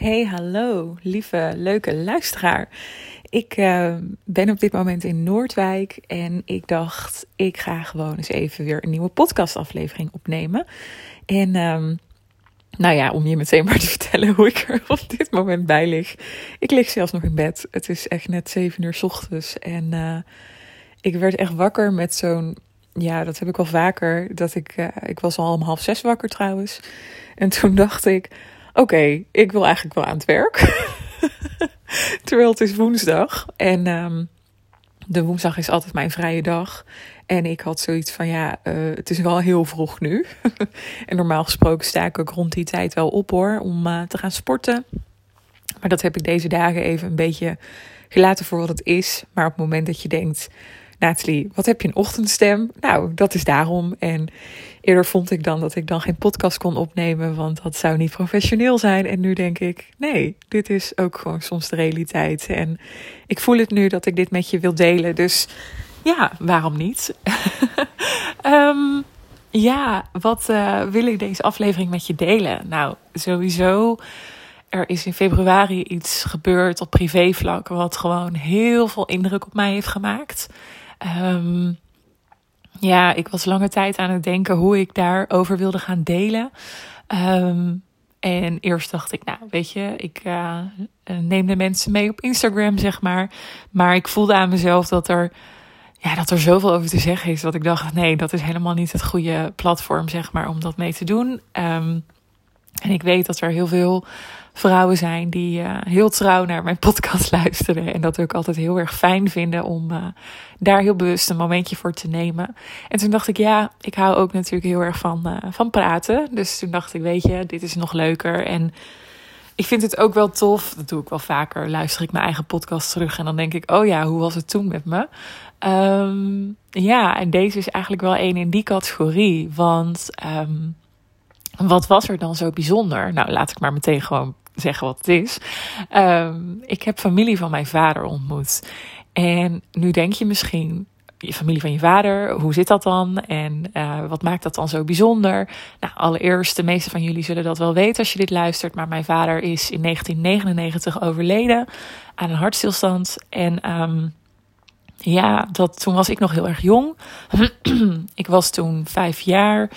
Hey, hallo, lieve, leuke luisteraar. Ik uh, ben op dit moment in Noordwijk en ik dacht, ik ga gewoon eens even weer een nieuwe podcastaflevering opnemen. En um, nou ja, om je meteen maar te vertellen hoe ik er op dit moment bij lig. Ik lig zelfs nog in bed. Het is echt net 7 uur s ochtends en uh, ik werd echt wakker met zo'n ja, dat heb ik al vaker. Dat ik, uh, ik was al om half zes wakker trouwens. En toen dacht ik, oké, ik wil eigenlijk wel aan het werk. Terwijl het is woensdag. En um, de woensdag is altijd mijn vrije dag. En ik had zoiets van, ja, uh, het is wel heel vroeg nu. en normaal gesproken sta ik ook rond die tijd wel op hoor, om uh, te gaan sporten. Maar dat heb ik deze dagen even een beetje gelaten voor wat het is. Maar op het moment dat je denkt, Nathalie, wat heb je een ochtendstem? Nou, dat is daarom. En eerder vond ik dan dat ik dan geen podcast kon opnemen, want dat zou niet professioneel zijn. En nu denk ik, nee, dit is ook gewoon soms de realiteit. En ik voel het nu dat ik dit met je wil delen. Dus ja, waarom niet? um, ja, wat uh, wil ik deze aflevering met je delen? Nou, sowieso. Er is in februari iets gebeurd op privévlak wat gewoon heel veel indruk op mij heeft gemaakt. Um, ja, ik was lange tijd aan het denken hoe ik daarover wilde gaan delen. Um, en eerst dacht ik, nou, weet je, ik uh, neem de mensen mee op Instagram, zeg maar. Maar ik voelde aan mezelf dat er, ja, dat er zoveel over te zeggen is. Dat ik dacht, nee, dat is helemaal niet het goede platform, zeg maar, om dat mee te doen. Um, en ik weet dat er heel veel vrouwen zijn die uh, heel trouw naar mijn podcast luisteren. En dat ook altijd heel erg fijn vinden om uh, daar heel bewust een momentje voor te nemen. En toen dacht ik, ja, ik hou ook natuurlijk heel erg van, uh, van praten. Dus toen dacht ik, weet je, dit is nog leuker. En ik vind het ook wel tof, dat doe ik wel vaker, luister ik mijn eigen podcast terug en dan denk ik, oh ja, hoe was het toen met me? Um, ja, en deze is eigenlijk wel één in die categorie. Want um, wat was er dan zo bijzonder? Nou, laat ik maar meteen gewoon zeggen wat het is. Um, ik heb familie van mijn vader ontmoet. En nu denk je misschien, je familie van je vader, hoe zit dat dan? En uh, wat maakt dat dan zo bijzonder? Nou, allereerst, de meeste van jullie zullen dat wel weten als je dit luistert. Maar mijn vader is in 1999 overleden aan een hartstilstand. En um, ja, dat, toen was ik nog heel erg jong. ik was toen vijf jaar.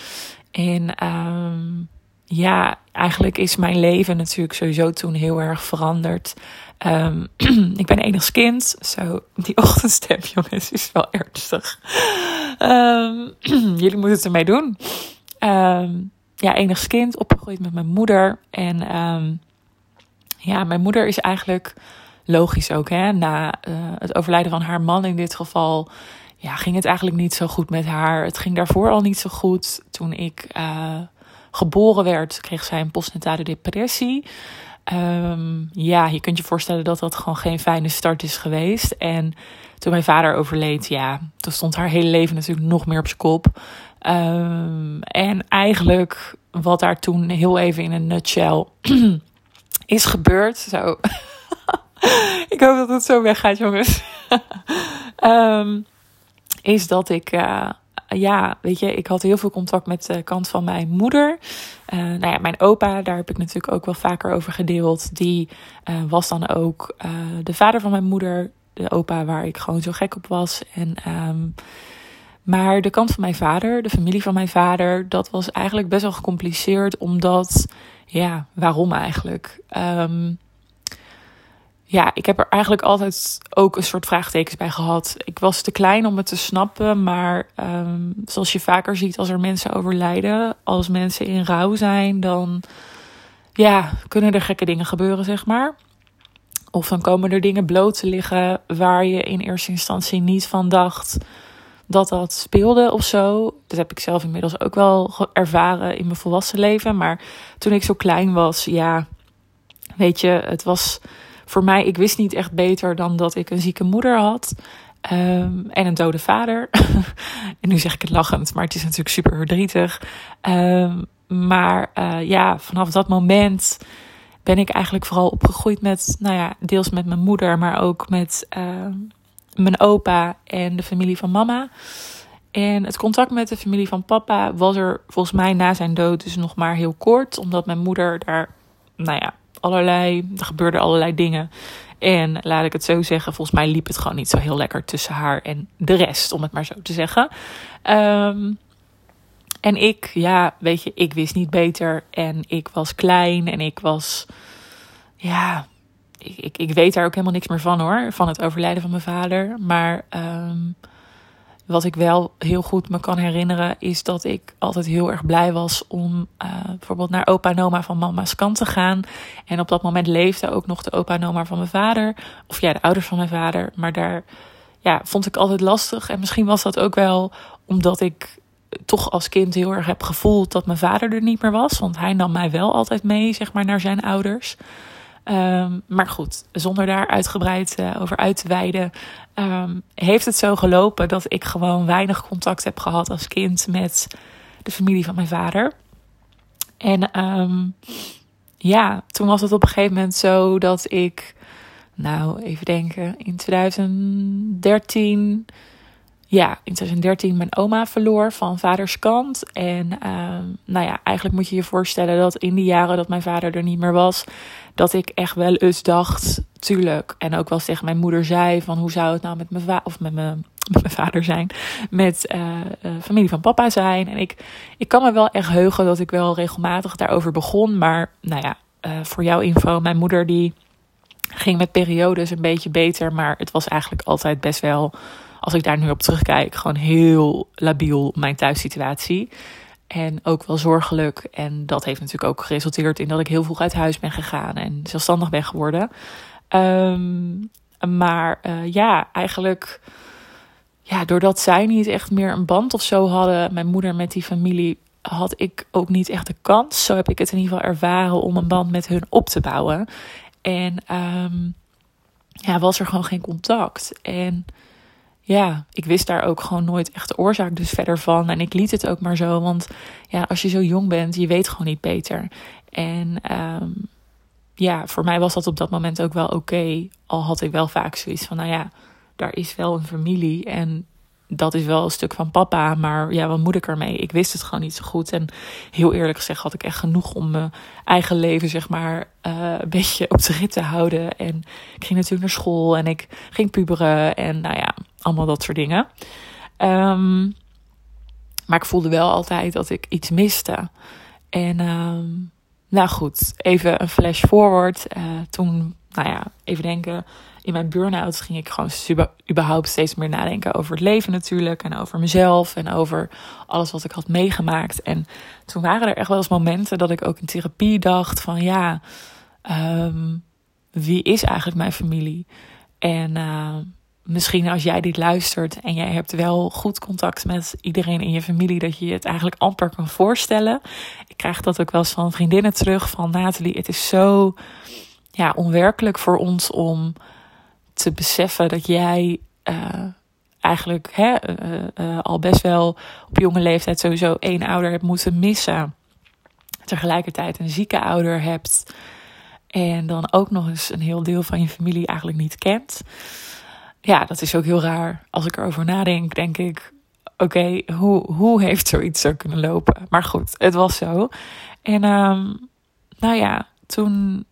En um, ja, eigenlijk is mijn leven natuurlijk sowieso toen heel erg veranderd. Um, ik ben enigszins kind. Zo, die ochtendstem, jongens, is wel ernstig. Um, jullie moeten het ermee doen. Um, ja, enigszins kind, opgegroeid met mijn moeder. En ja, mijn moeder is eigenlijk logisch ook, hè. Na uh, het overlijden van haar man in dit geval ja, ging het eigenlijk niet zo goed met haar. Het ging daarvoor al niet zo goed. Toen ik uh, geboren werd, kreeg zij een postnatale depressie. Um, ja, je kunt je voorstellen dat dat gewoon geen fijne start is geweest. En toen mijn vader overleed, ja, toen stond haar hele leven natuurlijk nog meer op zijn kop. Um, en eigenlijk wat daar toen heel even in een nutshell is gebeurd. Zo. ik hoop dat het zo weggaat, jongens. um, is dat ik, uh, ja, weet je, ik had heel veel contact met de kant van mijn moeder. Uh, nou ja, mijn opa, daar heb ik natuurlijk ook wel vaker over gedeeld. Die uh, was dan ook de vader van mijn moeder. De opa waar ik gewoon zo gek op was. En, um, maar de kant van mijn vader, de familie van mijn vader, dat was eigenlijk best wel gecompliceerd. Omdat, ja, waarom eigenlijk? Um, ja, ik heb er eigenlijk altijd ook een soort vraagtekens bij gehad. Ik was te klein om het te snappen, maar um, zoals je vaker ziet als er mensen overlijden, als mensen in rouw zijn, dan ja, kunnen er gekke dingen gebeuren, zeg maar. Of dan komen er dingen bloot te liggen waar je in eerste instantie niet van dacht dat dat speelde of zo. Dat heb ik zelf inmiddels ook wel ervaren in mijn volwassen leven. Maar toen ik zo klein was, ja, weet je, het was voor mij, ik wist niet echt beter dan dat ik een zieke moeder had. Um, en een dode vader. en nu zeg ik het lachend, maar het is natuurlijk super verdrietig. Um, maar uh, ja, vanaf dat moment ben ik eigenlijk vooral opgegroeid met, nou ja, deels met mijn moeder, maar ook met uh, mijn opa en de familie van mama. En het contact met de familie van papa was er volgens mij na zijn dood dus nog maar heel kort, omdat mijn moeder daar, nou ja, allerlei, er gebeurden allerlei dingen. En laat ik het zo zeggen, volgens mij liep het gewoon niet zo heel lekker tussen haar en de rest, om het maar zo te zeggen. Ehm, en ik, ja, weet je, ik wist niet beter. En ik was klein en ik was, ja, ik, ik, ik weet daar ook helemaal niks meer van hoor, van het overlijden van mijn vader. Maar ehm, wat ik wel heel goed me kan herinneren, is dat ik altijd heel erg blij was om uh, bijvoorbeeld naar opa en oma van mama's kant te gaan. En op dat moment leefde ook nog de opa en oma van mijn vader. Of ja, de ouders van mijn vader. Maar daar ja, vond ik altijd lastig. En misschien was dat ook wel omdat ik toch als kind heel erg heb gevoeld dat mijn vader er niet meer was. Want hij nam mij wel altijd mee, zeg maar, naar zijn ouders. Um, maar goed, zonder daar uitgebreid uh, over uit te wijden, um, heeft het zo gelopen dat ik gewoon weinig contact heb gehad als kind met de familie van mijn vader. En um, ja, toen was het op een gegeven moment zo dat ik, nou even denken, in 2013 ja, in 2013 mijn oma verloor van vaders kant. En uh, nou ja, eigenlijk moet je je voorstellen dat in die jaren dat mijn vader er niet meer was, dat ik echt wel eens dacht, tuurlijk. En ook wel tegen mijn moeder zei van hoe zou het nou met mijn, va of met mijn, met mijn vader zijn, met uh, familie van papa zijn. En ik, ik kan me wel echt heugen dat ik wel regelmatig daarover begon. Maar nou ja, uh, voor jouw info, mijn moeder die ging met periodes een beetje beter, maar het was eigenlijk altijd best wel als ik daar nu op terugkijk, gewoon heel labiel mijn thuissituatie. En ook wel zorgelijk. En dat heeft natuurlijk ook geresulteerd in dat ik heel vroeg uit huis ben gegaan en zelfstandig ben geworden. Um, maar uh, ja, eigenlijk. Ja, doordat zij niet echt meer een band of zo hadden, mijn moeder met die familie, had ik ook niet echt de kans. Zo heb ik het in ieder geval ervaren om een band met hun op te bouwen. En um, ja, was er gewoon geen contact. En ja, ik wist daar ook gewoon nooit echt de oorzaak dus verder van. En ik liet het ook maar zo. Want ja, als je zo jong bent, je weet gewoon niet beter. En um, ja, voor mij was dat op dat moment ook wel oké. al had ik wel vaak zoiets van, nou ja, daar is wel een familie. En dat is wel een stuk van papa. Maar ja, wat moet ik ermee? Ik wist het gewoon niet zo goed. En heel eerlijk gezegd had ik echt genoeg om mijn eigen leven, zeg maar, uh, een beetje op de rit te houden. En ik ging natuurlijk naar school en ik ging puberen. En nou ja, allemaal dat soort dingen. Um, maar ik voelde wel altijd dat ik iets miste. En um, nou goed, even een flash forward. Uh, toen, nou ja, even denken. In mijn burn-out ging ik gewoon überhaupt steeds meer nadenken over het leven natuurlijk. En over mezelf en over alles wat ik had meegemaakt. En toen waren er echt wel eens momenten dat ik ook in therapie dacht van ja, um, wie is eigenlijk mijn familie? En uh, misschien als jij dit luistert en jij hebt wel goed contact met iedereen in je familie, dat je je het eigenlijk amper kan voorstellen. Ik krijg dat ook wel eens van vriendinnen terug van Nathalie. Het is zo ja, onwerkelijk voor ons om te beseffen dat jij uh, eigenlijk hè, uh, uh, al best wel op jonge leeftijd sowieso één ouder hebt moeten missen. Tegelijkertijd een zieke ouder hebt. En dan ook nog eens een heel deel van je familie eigenlijk niet kent ja, dat is ook heel raar. Als ik erover nadenk, denk ik: oké, hoe, hoe heeft zoiets zo kunnen lopen? Maar goed, het was zo. En um, nou ja, toen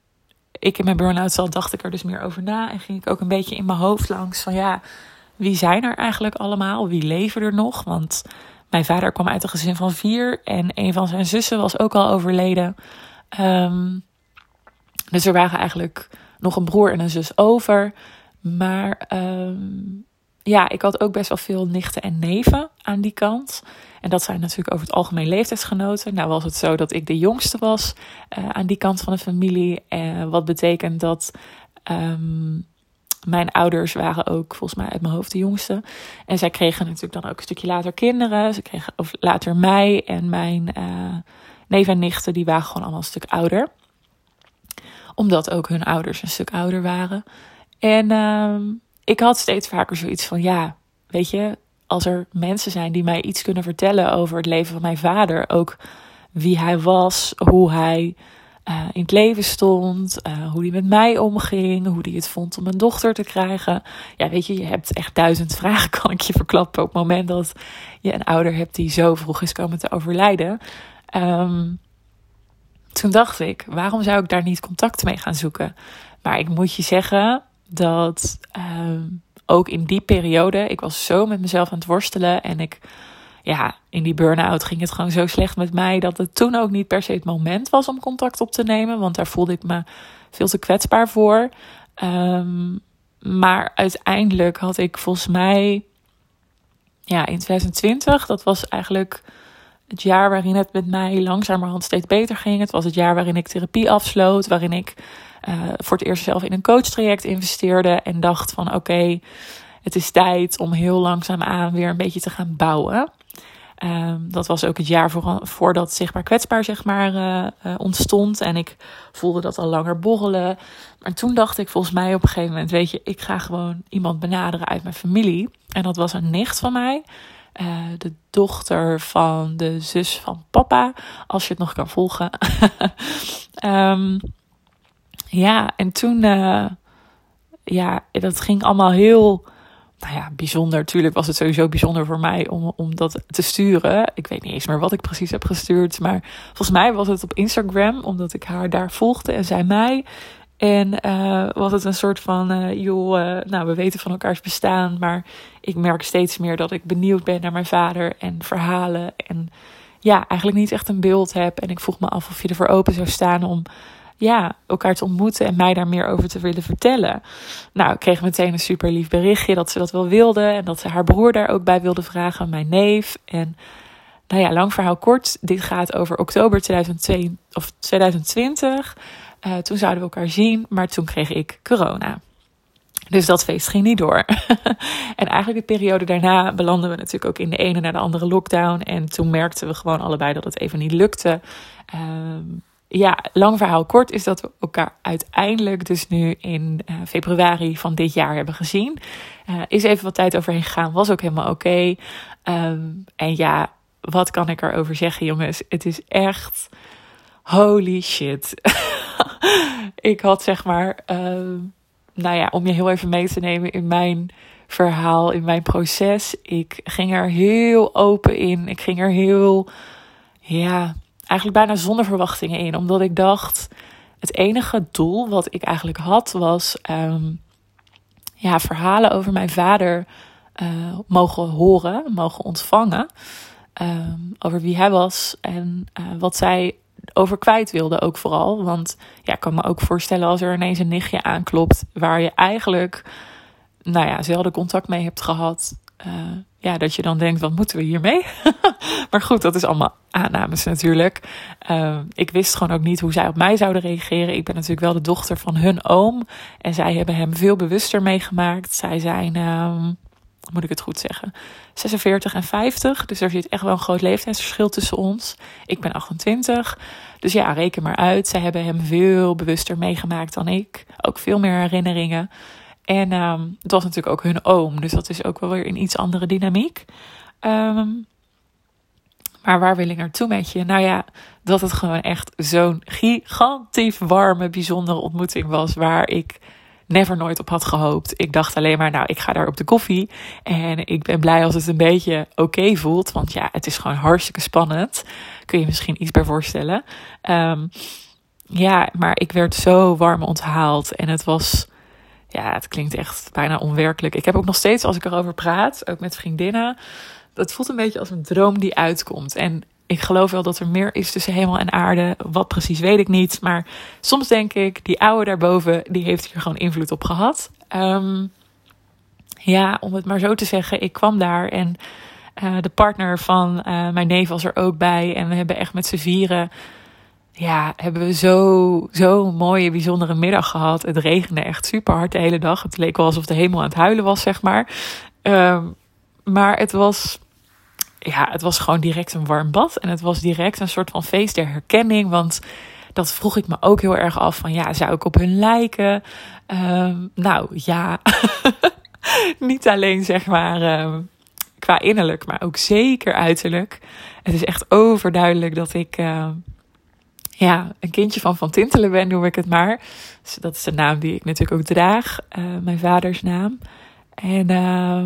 ik in mijn burn-out zat, dacht ik er dus meer over na. En ging ik ook een beetje in mijn hoofd langs van ja, wie zijn er eigenlijk allemaal? Wie leven er nog? Want mijn vader kwam uit een gezin van vier en een van zijn zussen was ook al overleden. Um, dus er waren eigenlijk nog een broer en een zus over. Maar um, ja, ik had ook best wel veel nichten en neven aan die kant. En dat zijn natuurlijk over het algemeen leeftijdsgenoten. Nou was het zo dat ik de jongste was uh, aan die kant van de familie. Uh, wat betekent dat um, mijn ouders waren ook volgens mij uit mijn hoofd de jongste. En zij kregen natuurlijk dan ook een stukje later kinderen. Ze kregen of later mij en mijn uh, neef en nichten, die waren gewoon allemaal een stuk ouder. Omdat ook hun ouders een stuk ouder waren. En uh, ik had steeds vaker zoiets van: ja, weet je, als er mensen zijn die mij iets kunnen vertellen over het leven van mijn vader, ook wie hij was, hoe hij uh, in het leven stond, uh, hoe hij met mij omging, hoe hij het vond om een dochter te krijgen. Ja, weet je, je hebt echt duizend vragen, kan ik je verklappen, op het moment dat je een ouder hebt die zo vroeg is komen te overlijden. Um, toen dacht ik, waarom zou ik daar niet contact mee gaan zoeken? Maar ik moet je zeggen dat ehm, ook in die periode, ik was zo met mezelf aan het worstelen en ik, ja, in die burn-out ging het gewoon zo slecht met mij dat het toen ook niet per se het moment was om contact op te nemen, want daar voelde ik me veel te kwetsbaar voor. Ehm, maar uiteindelijk had ik volgens mij, ja, in 2020, dat was eigenlijk het jaar waarin het met mij langzamerhand steeds beter ging. Het was het jaar waarin ik therapie afsloot, waarin ik uh, voor het eerst zelf in een coachtraject investeerde en dacht van oké, het is tijd om heel langzaam aan weer een beetje te gaan bouwen. Um, dat was ook het jaar voor, voordat Zichtbaar Kwetsbaar zeg maar, uh, uh, ontstond. En ik voelde dat al langer borrelen. Maar toen dacht ik volgens mij op een gegeven moment... weet je, ik ga gewoon iemand benaderen uit mijn familie. En dat was een nicht van mij. De dochter van de zus van papa. Als je het nog kan volgen. um, ja, en toen... ja, dat ging allemaal heel nou ja, bijzonder. Natuurlijk was het sowieso bijzonder voor mij om, om dat te sturen. Ik weet niet eens meer wat ik precies heb gestuurd. Maar volgens mij was het op Instagram, omdat ik haar daar volgde en zij mij. En uh, was het een soort van, uh, joh, uh, nou, we weten van elkaars bestaan. Maar ik merk steeds meer dat ik benieuwd ben naar mijn vader en verhalen. En ja, eigenlijk niet echt een beeld heb. En ik vroeg me af of je ervoor open zou staan om ja, elkaar te ontmoeten en mij daar meer over te willen vertellen. Nou, ik kreeg meteen een super lief berichtje dat ze dat wel wilde en dat ze haar broer daar ook bij wilde vragen, mijn neef. En nou ja, lang verhaal kort, dit gaat over oktober 2002, of 2020. Uh, toen zouden we elkaar zien, maar toen kreeg ik corona. Dus dat feest ging niet door. en eigenlijk de periode daarna belanden we natuurlijk ook in de ene naar de andere lockdown. En toen merkten we gewoon allebei dat het even niet lukte. Uh, ja, lang verhaal kort is dat we elkaar uiteindelijk dus nu in uh, februari van dit jaar hebben gezien. Uh, is even wat tijd overheen gegaan, was ook helemaal oké. Um, en ja, wat kan ik erover zeggen, jongens? Het is echt holy shit. ik had zeg maar, uh, nou ja, om je heel even mee te nemen in mijn verhaal, in mijn proces. Ik ging er heel open in. Ik ging er heel, ja eigenlijk bijna zonder verwachtingen in. Omdat ik dacht, het enige doel wat ik eigenlijk had was um, ja, verhalen over mijn vader uh, mogen horen, mogen ontvangen. Um, over wie hij was en uh, wat zij over kwijt wilde ook vooral. Want ja, ik kan me ook voorstellen als er ineens een nichtje aanklopt waar je eigenlijk, nou ja, zelden contact mee hebt gehad. Uh, ja, dat je dan denkt, wat moeten we hiermee? maar goed, dat is allemaal aannames natuurlijk. Uh, ik wist gewoon ook niet hoe zij op mij zouden reageren. Ik ben natuurlijk wel de dochter van hun oom. En zij hebben hem veel bewuster meegemaakt. Zij zijn, um, moet ik het goed zeggen, 46 en 50. Dus er zit echt wel een groot leeftijdsverschil tussen ons. Ik ben 28. Dus ja, reken maar uit. Zij hebben hem veel bewuster meegemaakt dan ik. Ook veel meer herinneringen. En um, het was natuurlijk ook hun oom. Dus dat is ook wel weer een iets andere dynamiek. Um, maar waar wil ik naartoe met je? Nou ja, dat het gewoon echt zo'n gigantief warme, bijzondere ontmoeting was. Waar ik never nooit op had gehoopt. Ik dacht alleen maar, nou, ik ga daar op de koffie. En ik ben blij als het een beetje oké voelt. Want ja, het is gewoon hartstikke spannend. Kun je misschien iets bij voorstellen. Um, ja, maar ik werd zo warm onthaald. En het was ja, het klinkt echt bijna onwerkelijk. Ik heb ook nog steeds, als ik erover praat, ook met vriendinnen, dat voelt een beetje als een droom die uitkomt. En ik geloof wel dat er meer is tussen hemel en aarde. Wat precies weet ik niet. Maar soms denk ik, die oude daarboven, die heeft hier gewoon invloed op gehad. Um, ja, om het maar zo te zeggen, ik kwam daar en uh, de partner van uh, mijn neef was er ook bij. En we hebben echt met z'n vieren ja, hebben we zo, zo mooie, bijzondere middag gehad. Het regende echt super hard de hele dag. Het leek wel alsof de hemel aan het huilen was, zeg maar. Um, maar het was, ja, het was gewoon direct een warm bad. En het was direct een soort van feest der herkenning. Want dat vroeg ik me ook heel erg af van, ja, zou ik op hun lijken? Um, nou, ja. Niet alleen, zeg maar, um, qua innerlijk, maar ook zeker uiterlijk. Het is echt overduidelijk dat ik... ja, een kindje van Van Tintelen ben, noem ik het maar. Dus dat is de naam die ik natuurlijk ook draag, uh, mijn vaders naam. En uh,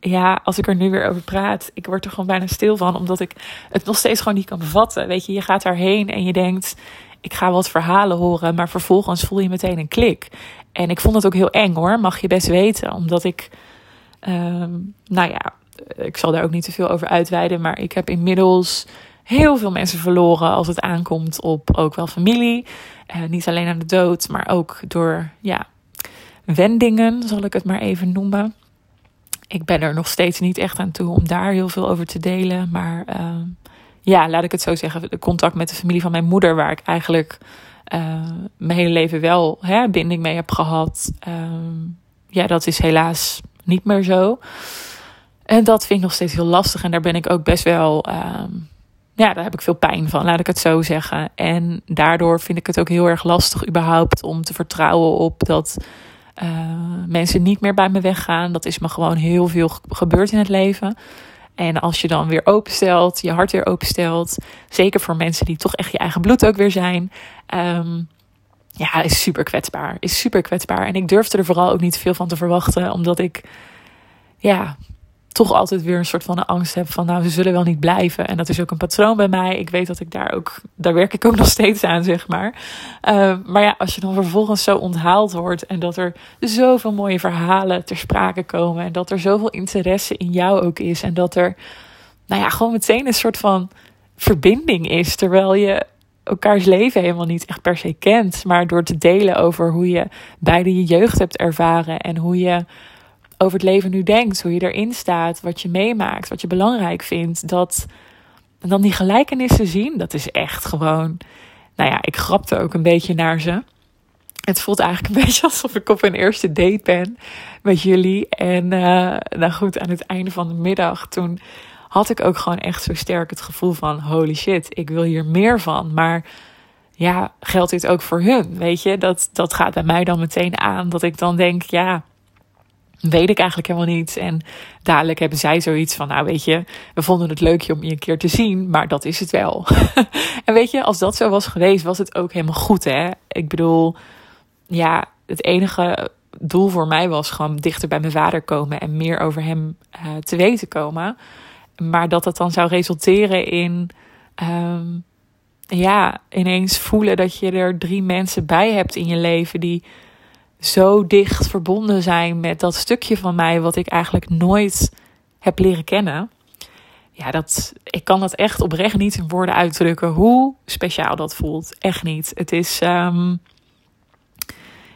ja, als ik er nu weer over praat, ik word er gewoon bijna stil van, omdat ik het nog steeds gewoon niet kan bevatten. Weet je, je gaat daarheen en je denkt, ik ga wat verhalen horen, maar vervolgens voel je meteen een klik. En ik vond het ook heel eng hoor, mag je best weten, omdat ik, ehm, nou ja, ik zal daar ook niet te veel over uitweiden, maar ik heb inmiddels heel veel mensen verloren als het aankomt op ook wel familie. Uh, niet alleen aan de dood, maar ook door ja, wendingen, zal ik het maar even noemen. Ik ben er nog steeds niet echt aan toe om daar heel veel over te delen. Maar uh, ja, laat ik het zo zeggen. De contact met de familie van mijn moeder, waar ik eigenlijk uh, mijn hele leven wel hè, binding mee heb gehad. Um, ja, dat is helaas niet meer zo. En dat vind ik nog steeds heel lastig. En daar ben ik ook best wel. Um, ja, daar heb ik veel pijn van, laat ik het zo zeggen. En daardoor vind ik het ook heel erg lastig, überhaupt, om te vertrouwen op dat uh, mensen niet meer bij me weggaan. Dat is me gewoon heel veel gebeurd in het leven. En als je dan weer openstelt, je hart weer openstelt, zeker voor mensen die toch echt je eigen bloed ook weer zijn, um, ja, is super kwetsbaar. Is super kwetsbaar. En ik durfde er vooral ook niet veel van te verwachten, omdat ik, ja, toch altijd weer een soort van een angst heb van, nou, ze zullen wel niet blijven. En dat is ook een patroon bij mij. Ik weet dat ik daar ook, daar werk ik ook nog steeds aan, zeg maar. Uh, maar ja, als je dan vervolgens zo onthaald wordt en dat er zoveel mooie verhalen ter sprake komen en dat er zoveel interesse in jou ook is en dat er, nou ja, gewoon meteen een soort van verbinding is, terwijl je elkaars leven helemaal niet echt per se kent, maar door te delen over hoe je beide je jeugd hebt ervaren en hoe je over het leven nu denkt, hoe je erin staat, wat je meemaakt, wat je belangrijk vindt, dat en dan die gelijkenissen zien, dat is echt gewoon. Nou ja, ik grapte ook een beetje naar ze. Het voelt eigenlijk een beetje alsof ik op een eerste date ben met jullie. En uh, nou goed, aan het einde van de middag, toen had ik ook gewoon echt zo sterk het gevoel van: holy shit, ik wil hier meer van. Maar ja, geldt dit ook voor hun? Weet je, dat, dat gaat bij mij dan meteen aan. Dat ik dan denk: ja, weet ik eigenlijk helemaal niet. En dadelijk hebben zij zoiets van, nou weet je, we vonden het leuk om je een keer te zien, maar dat is het wel. en weet je, als dat zo was geweest, was het ook helemaal goed, hè? Ik bedoel, ja, het enige doel voor mij was gewoon dichter bij mijn vader komen en meer over hem uh, te weten komen. Maar dat het dan zou resulteren in, um, ja, ineens voelen dat je er drie mensen bij hebt in je leven die zo dicht verbonden zijn met dat stukje van mij wat ik eigenlijk nooit heb leren kennen. Ja, dat, ik kan dat echt oprecht niet in woorden uitdrukken hoe speciaal dat voelt. Echt niet. Het is, um,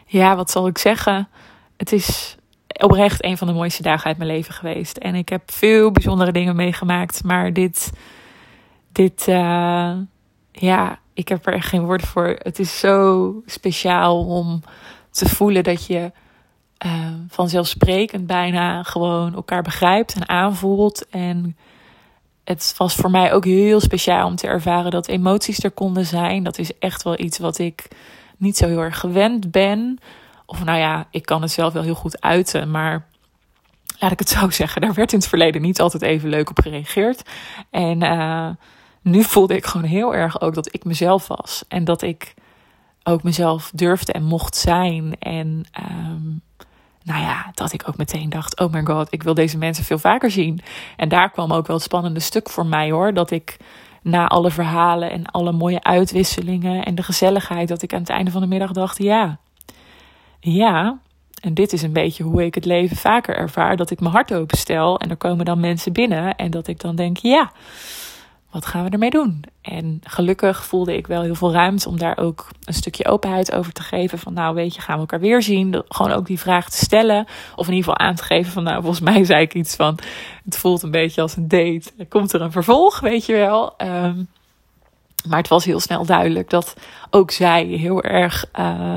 ja, wat zal ik zeggen? Het is oprecht een van de mooiste dagen uit mijn leven geweest. En ik heb veel bijzondere dingen meegemaakt. Maar dit, dit, uh, ja, ik heb er echt geen woord voor. Het is zo speciaal om te voelen dat je uh, vanzelfsprekend bijna gewoon elkaar begrijpt en aanvoelt. En het was voor mij ook heel speciaal om te ervaren dat emoties er konden zijn. Dat is echt wel iets wat ik niet zo heel erg gewend ben. Of nou ja, ik kan het zelf wel heel goed uiten, maar laat ik het zo zeggen, daar werd in het verleden niet altijd even leuk op gereageerd. En uh, nu voelde ik gewoon heel erg ook dat ik mezelf was. En dat ik ook mezelf durfde en mocht zijn. En um, nou ja, dat ik ook meteen dacht: oh my god, ik wil deze mensen veel vaker zien. En daar kwam ook wel het spannende stuk voor mij hoor. Dat ik na alle verhalen en alle mooie uitwisselingen en de gezelligheid, dat ik aan het einde van de middag dacht: ja, ja. En dit is een beetje hoe ik het leven vaker ervaar: dat ik mijn hart openstel en er komen dan mensen binnen en dat ik dan denk: ja wat gaan we ermee doen? En gelukkig voelde ik wel heel veel ruimte om daar ook een stukje openheid over te geven. Van nou, weet je, gaan we elkaar weer zien? Gewoon ook die vraag te stellen. Of in ieder geval aan te geven van nou, volgens mij zei ik iets van... Het voelt een beetje als een date. Komt er een vervolg, weet je wel? Um, maar het was heel snel duidelijk dat ook zij heel erg... Uh,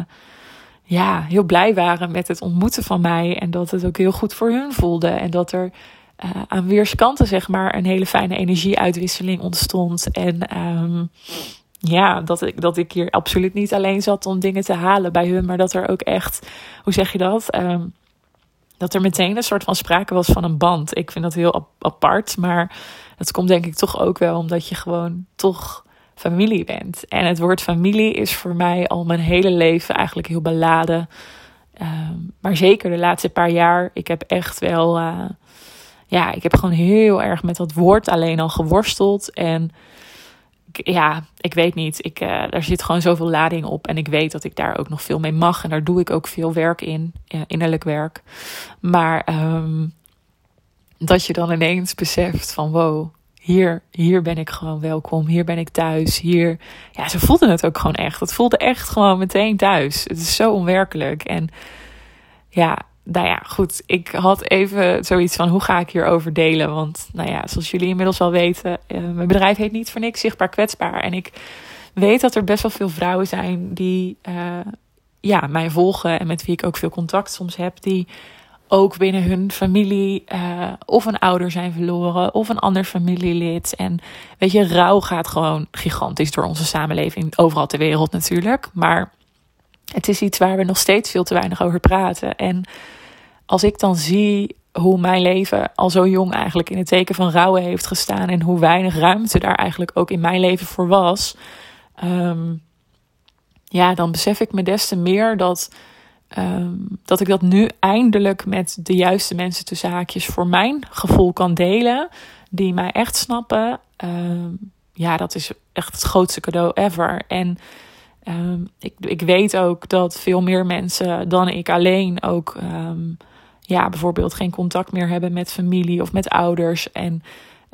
ja, heel blij waren met het ontmoeten van mij. En dat het ook heel goed voor hun voelde. En dat er uh, aan weerskanten, zeg maar, een hele fijne energieuitwisseling ontstond. En um, ja, dat ik, dat ik hier absoluut niet alleen zat om dingen te halen bij hun, maar dat er ook echt, hoe zeg je dat? Um, dat er meteen een soort van sprake was van een band. Ik vind dat heel apart, maar dat komt denk ik toch ook wel omdat je gewoon toch familie bent. En het woord familie is voor mij al mijn hele leven eigenlijk heel beladen. Um, maar zeker de laatste paar jaar, ik heb echt wel. Uh, ja, ik heb gewoon heel erg met dat woord alleen al geworsteld. En ja, ik weet niet. Ik, uh, daar zit gewoon zoveel lading op. En ik weet dat ik daar ook nog veel mee mag. En daar doe ik ook veel werk in, innerlijk werk. Maar um, dat je dan ineens beseft van wow, hier, hier ben ik gewoon welkom. Hier ben ik thuis. Hier, ja, ze voelden het ook gewoon echt. Het voelde echt gewoon meteen thuis. Het is zo onwerkelijk. En ja, nou ja, goed. Ik had even zoiets van: hoe ga ik hierover delen? Want, nou ja, zoals jullie inmiddels al weten, uh, mijn bedrijf heet niet voor niks zichtbaar kwetsbaar. En ik weet dat er best wel veel vrouwen zijn die, uh, ja, mij volgen en met wie ik ook veel contact soms heb, die ook binnen hun familie uh, of een ouder zijn verloren of een ander familielid. En weet je, rouw gaat gewoon gigantisch door onze samenleving, overal ter wereld natuurlijk. Maar het is iets waar we nog steeds veel te weinig over praten. En als ik dan zie hoe mijn leven al zo jong eigenlijk in het teken van rouwen heeft gestaan en hoe weinig ruimte daar eigenlijk ook in mijn leven voor was, um, ja, dan besef ik me des te meer dat, um, dat ik dat nu eindelijk met de juiste mensen tussen haakjes voor mijn gevoel kan delen, die mij echt snappen. Um, ja, dat is echt het grootste cadeau ever. En Um, ik, ik weet ook dat veel meer mensen dan ik alleen ook, um, ja, bijvoorbeeld geen contact meer hebben met familie of met ouders. En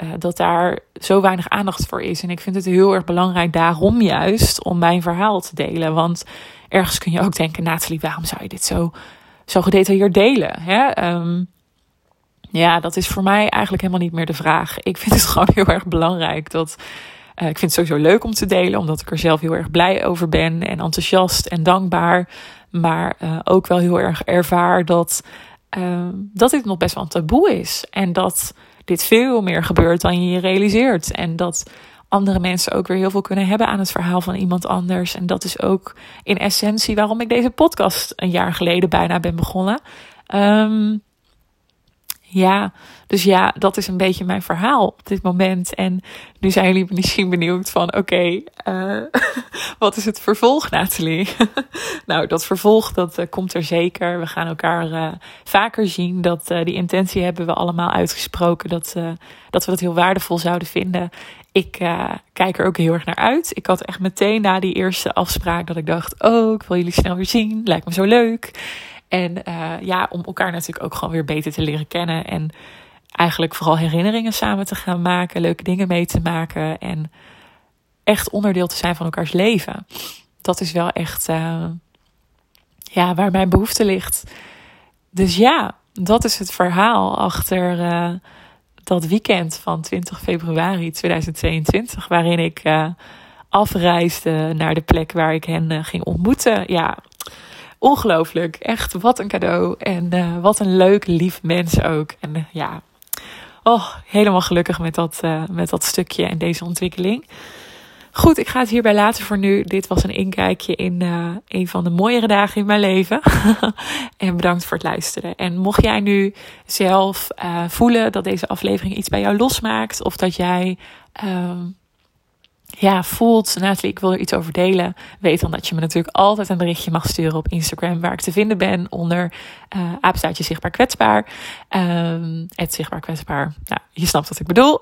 uh, dat daar zo weinig aandacht voor is. En ik vind het heel erg belangrijk daarom juist om mijn verhaal te delen. Want ergens kun je ook denken, Nathalie, waarom zou je dit zo, zo gedetailleerd delen? Hè? Um, ja, dat is voor mij eigenlijk helemaal niet meer de vraag. Ik vind het gewoon heel erg belangrijk dat ik vind het sowieso leuk om te delen, omdat ik er zelf heel erg blij over ben en enthousiast en dankbaar. Maar uh, ook wel heel erg ervaar dat, uh, dat dit nog best wel een taboe is. En dat dit veel meer gebeurt dan je je realiseert. En dat andere mensen ook weer heel veel kunnen hebben aan het verhaal van iemand anders. En dat is ook in essentie waarom ik deze podcast een jaar geleden bijna ben begonnen. Um, ja, dus ja, dat is een beetje mijn verhaal op dit moment. En nu zijn jullie misschien benieuwd van, oké, uh, wat is het vervolg, Nathalie? nou, dat vervolg, dat uh, komt er zeker. We gaan elkaar uh, vaker zien. Dat, die intentie hebben we allemaal uitgesproken, dat, dat we dat heel waardevol zouden vinden. Ik kijk er ook heel erg naar uit. Ik had echt meteen na die eerste afspraak dat ik dacht, oh, ik wil jullie snel weer zien. Lijkt me zo leuk. En uh, ja, om elkaar natuurlijk ook gewoon weer beter te leren kennen. En eigenlijk vooral herinneringen samen te gaan maken, leuke dingen mee te maken. En echt onderdeel te zijn van elkaars leven. Dat is wel echt uh, ja, waar mijn behoefte ligt. Dus ja, dat is het verhaal achter uh, dat weekend van 20 februari 2022. Waarin ik afreisde naar de plek waar ik hen ging ontmoeten. Ja, ongelooflijk. Echt, wat een cadeau. En uh, wat een leuk, lief mens ook. En uh, ja, oh, helemaal gelukkig met dat, uh, met dat stukje en deze ontwikkeling. Goed, ik ga het hierbij laten voor nu. Dit was een inkijkje in een van de mooiere dagen in mijn leven. en bedankt voor het luisteren. En mocht jij nu zelf voelen dat deze aflevering iets bij jou losmaakt, of dat jij ehm, ja, voelt, Nathalie, ik wil er iets over delen, weet dan dat je me natuurlijk altijd een berichtje mag sturen op Instagram, waar ik te vinden ben onder uh, apenstaartje zichtbaar kwetsbaar. Um, zichtbaar kwetsbaar. Nou, je snapt wat ik bedoel.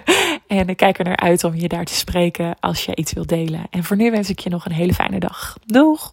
en ik kijk er naar uit om je daar te spreken als je iets wilt delen. En voor nu wens ik je nog een hele fijne dag. Doeg!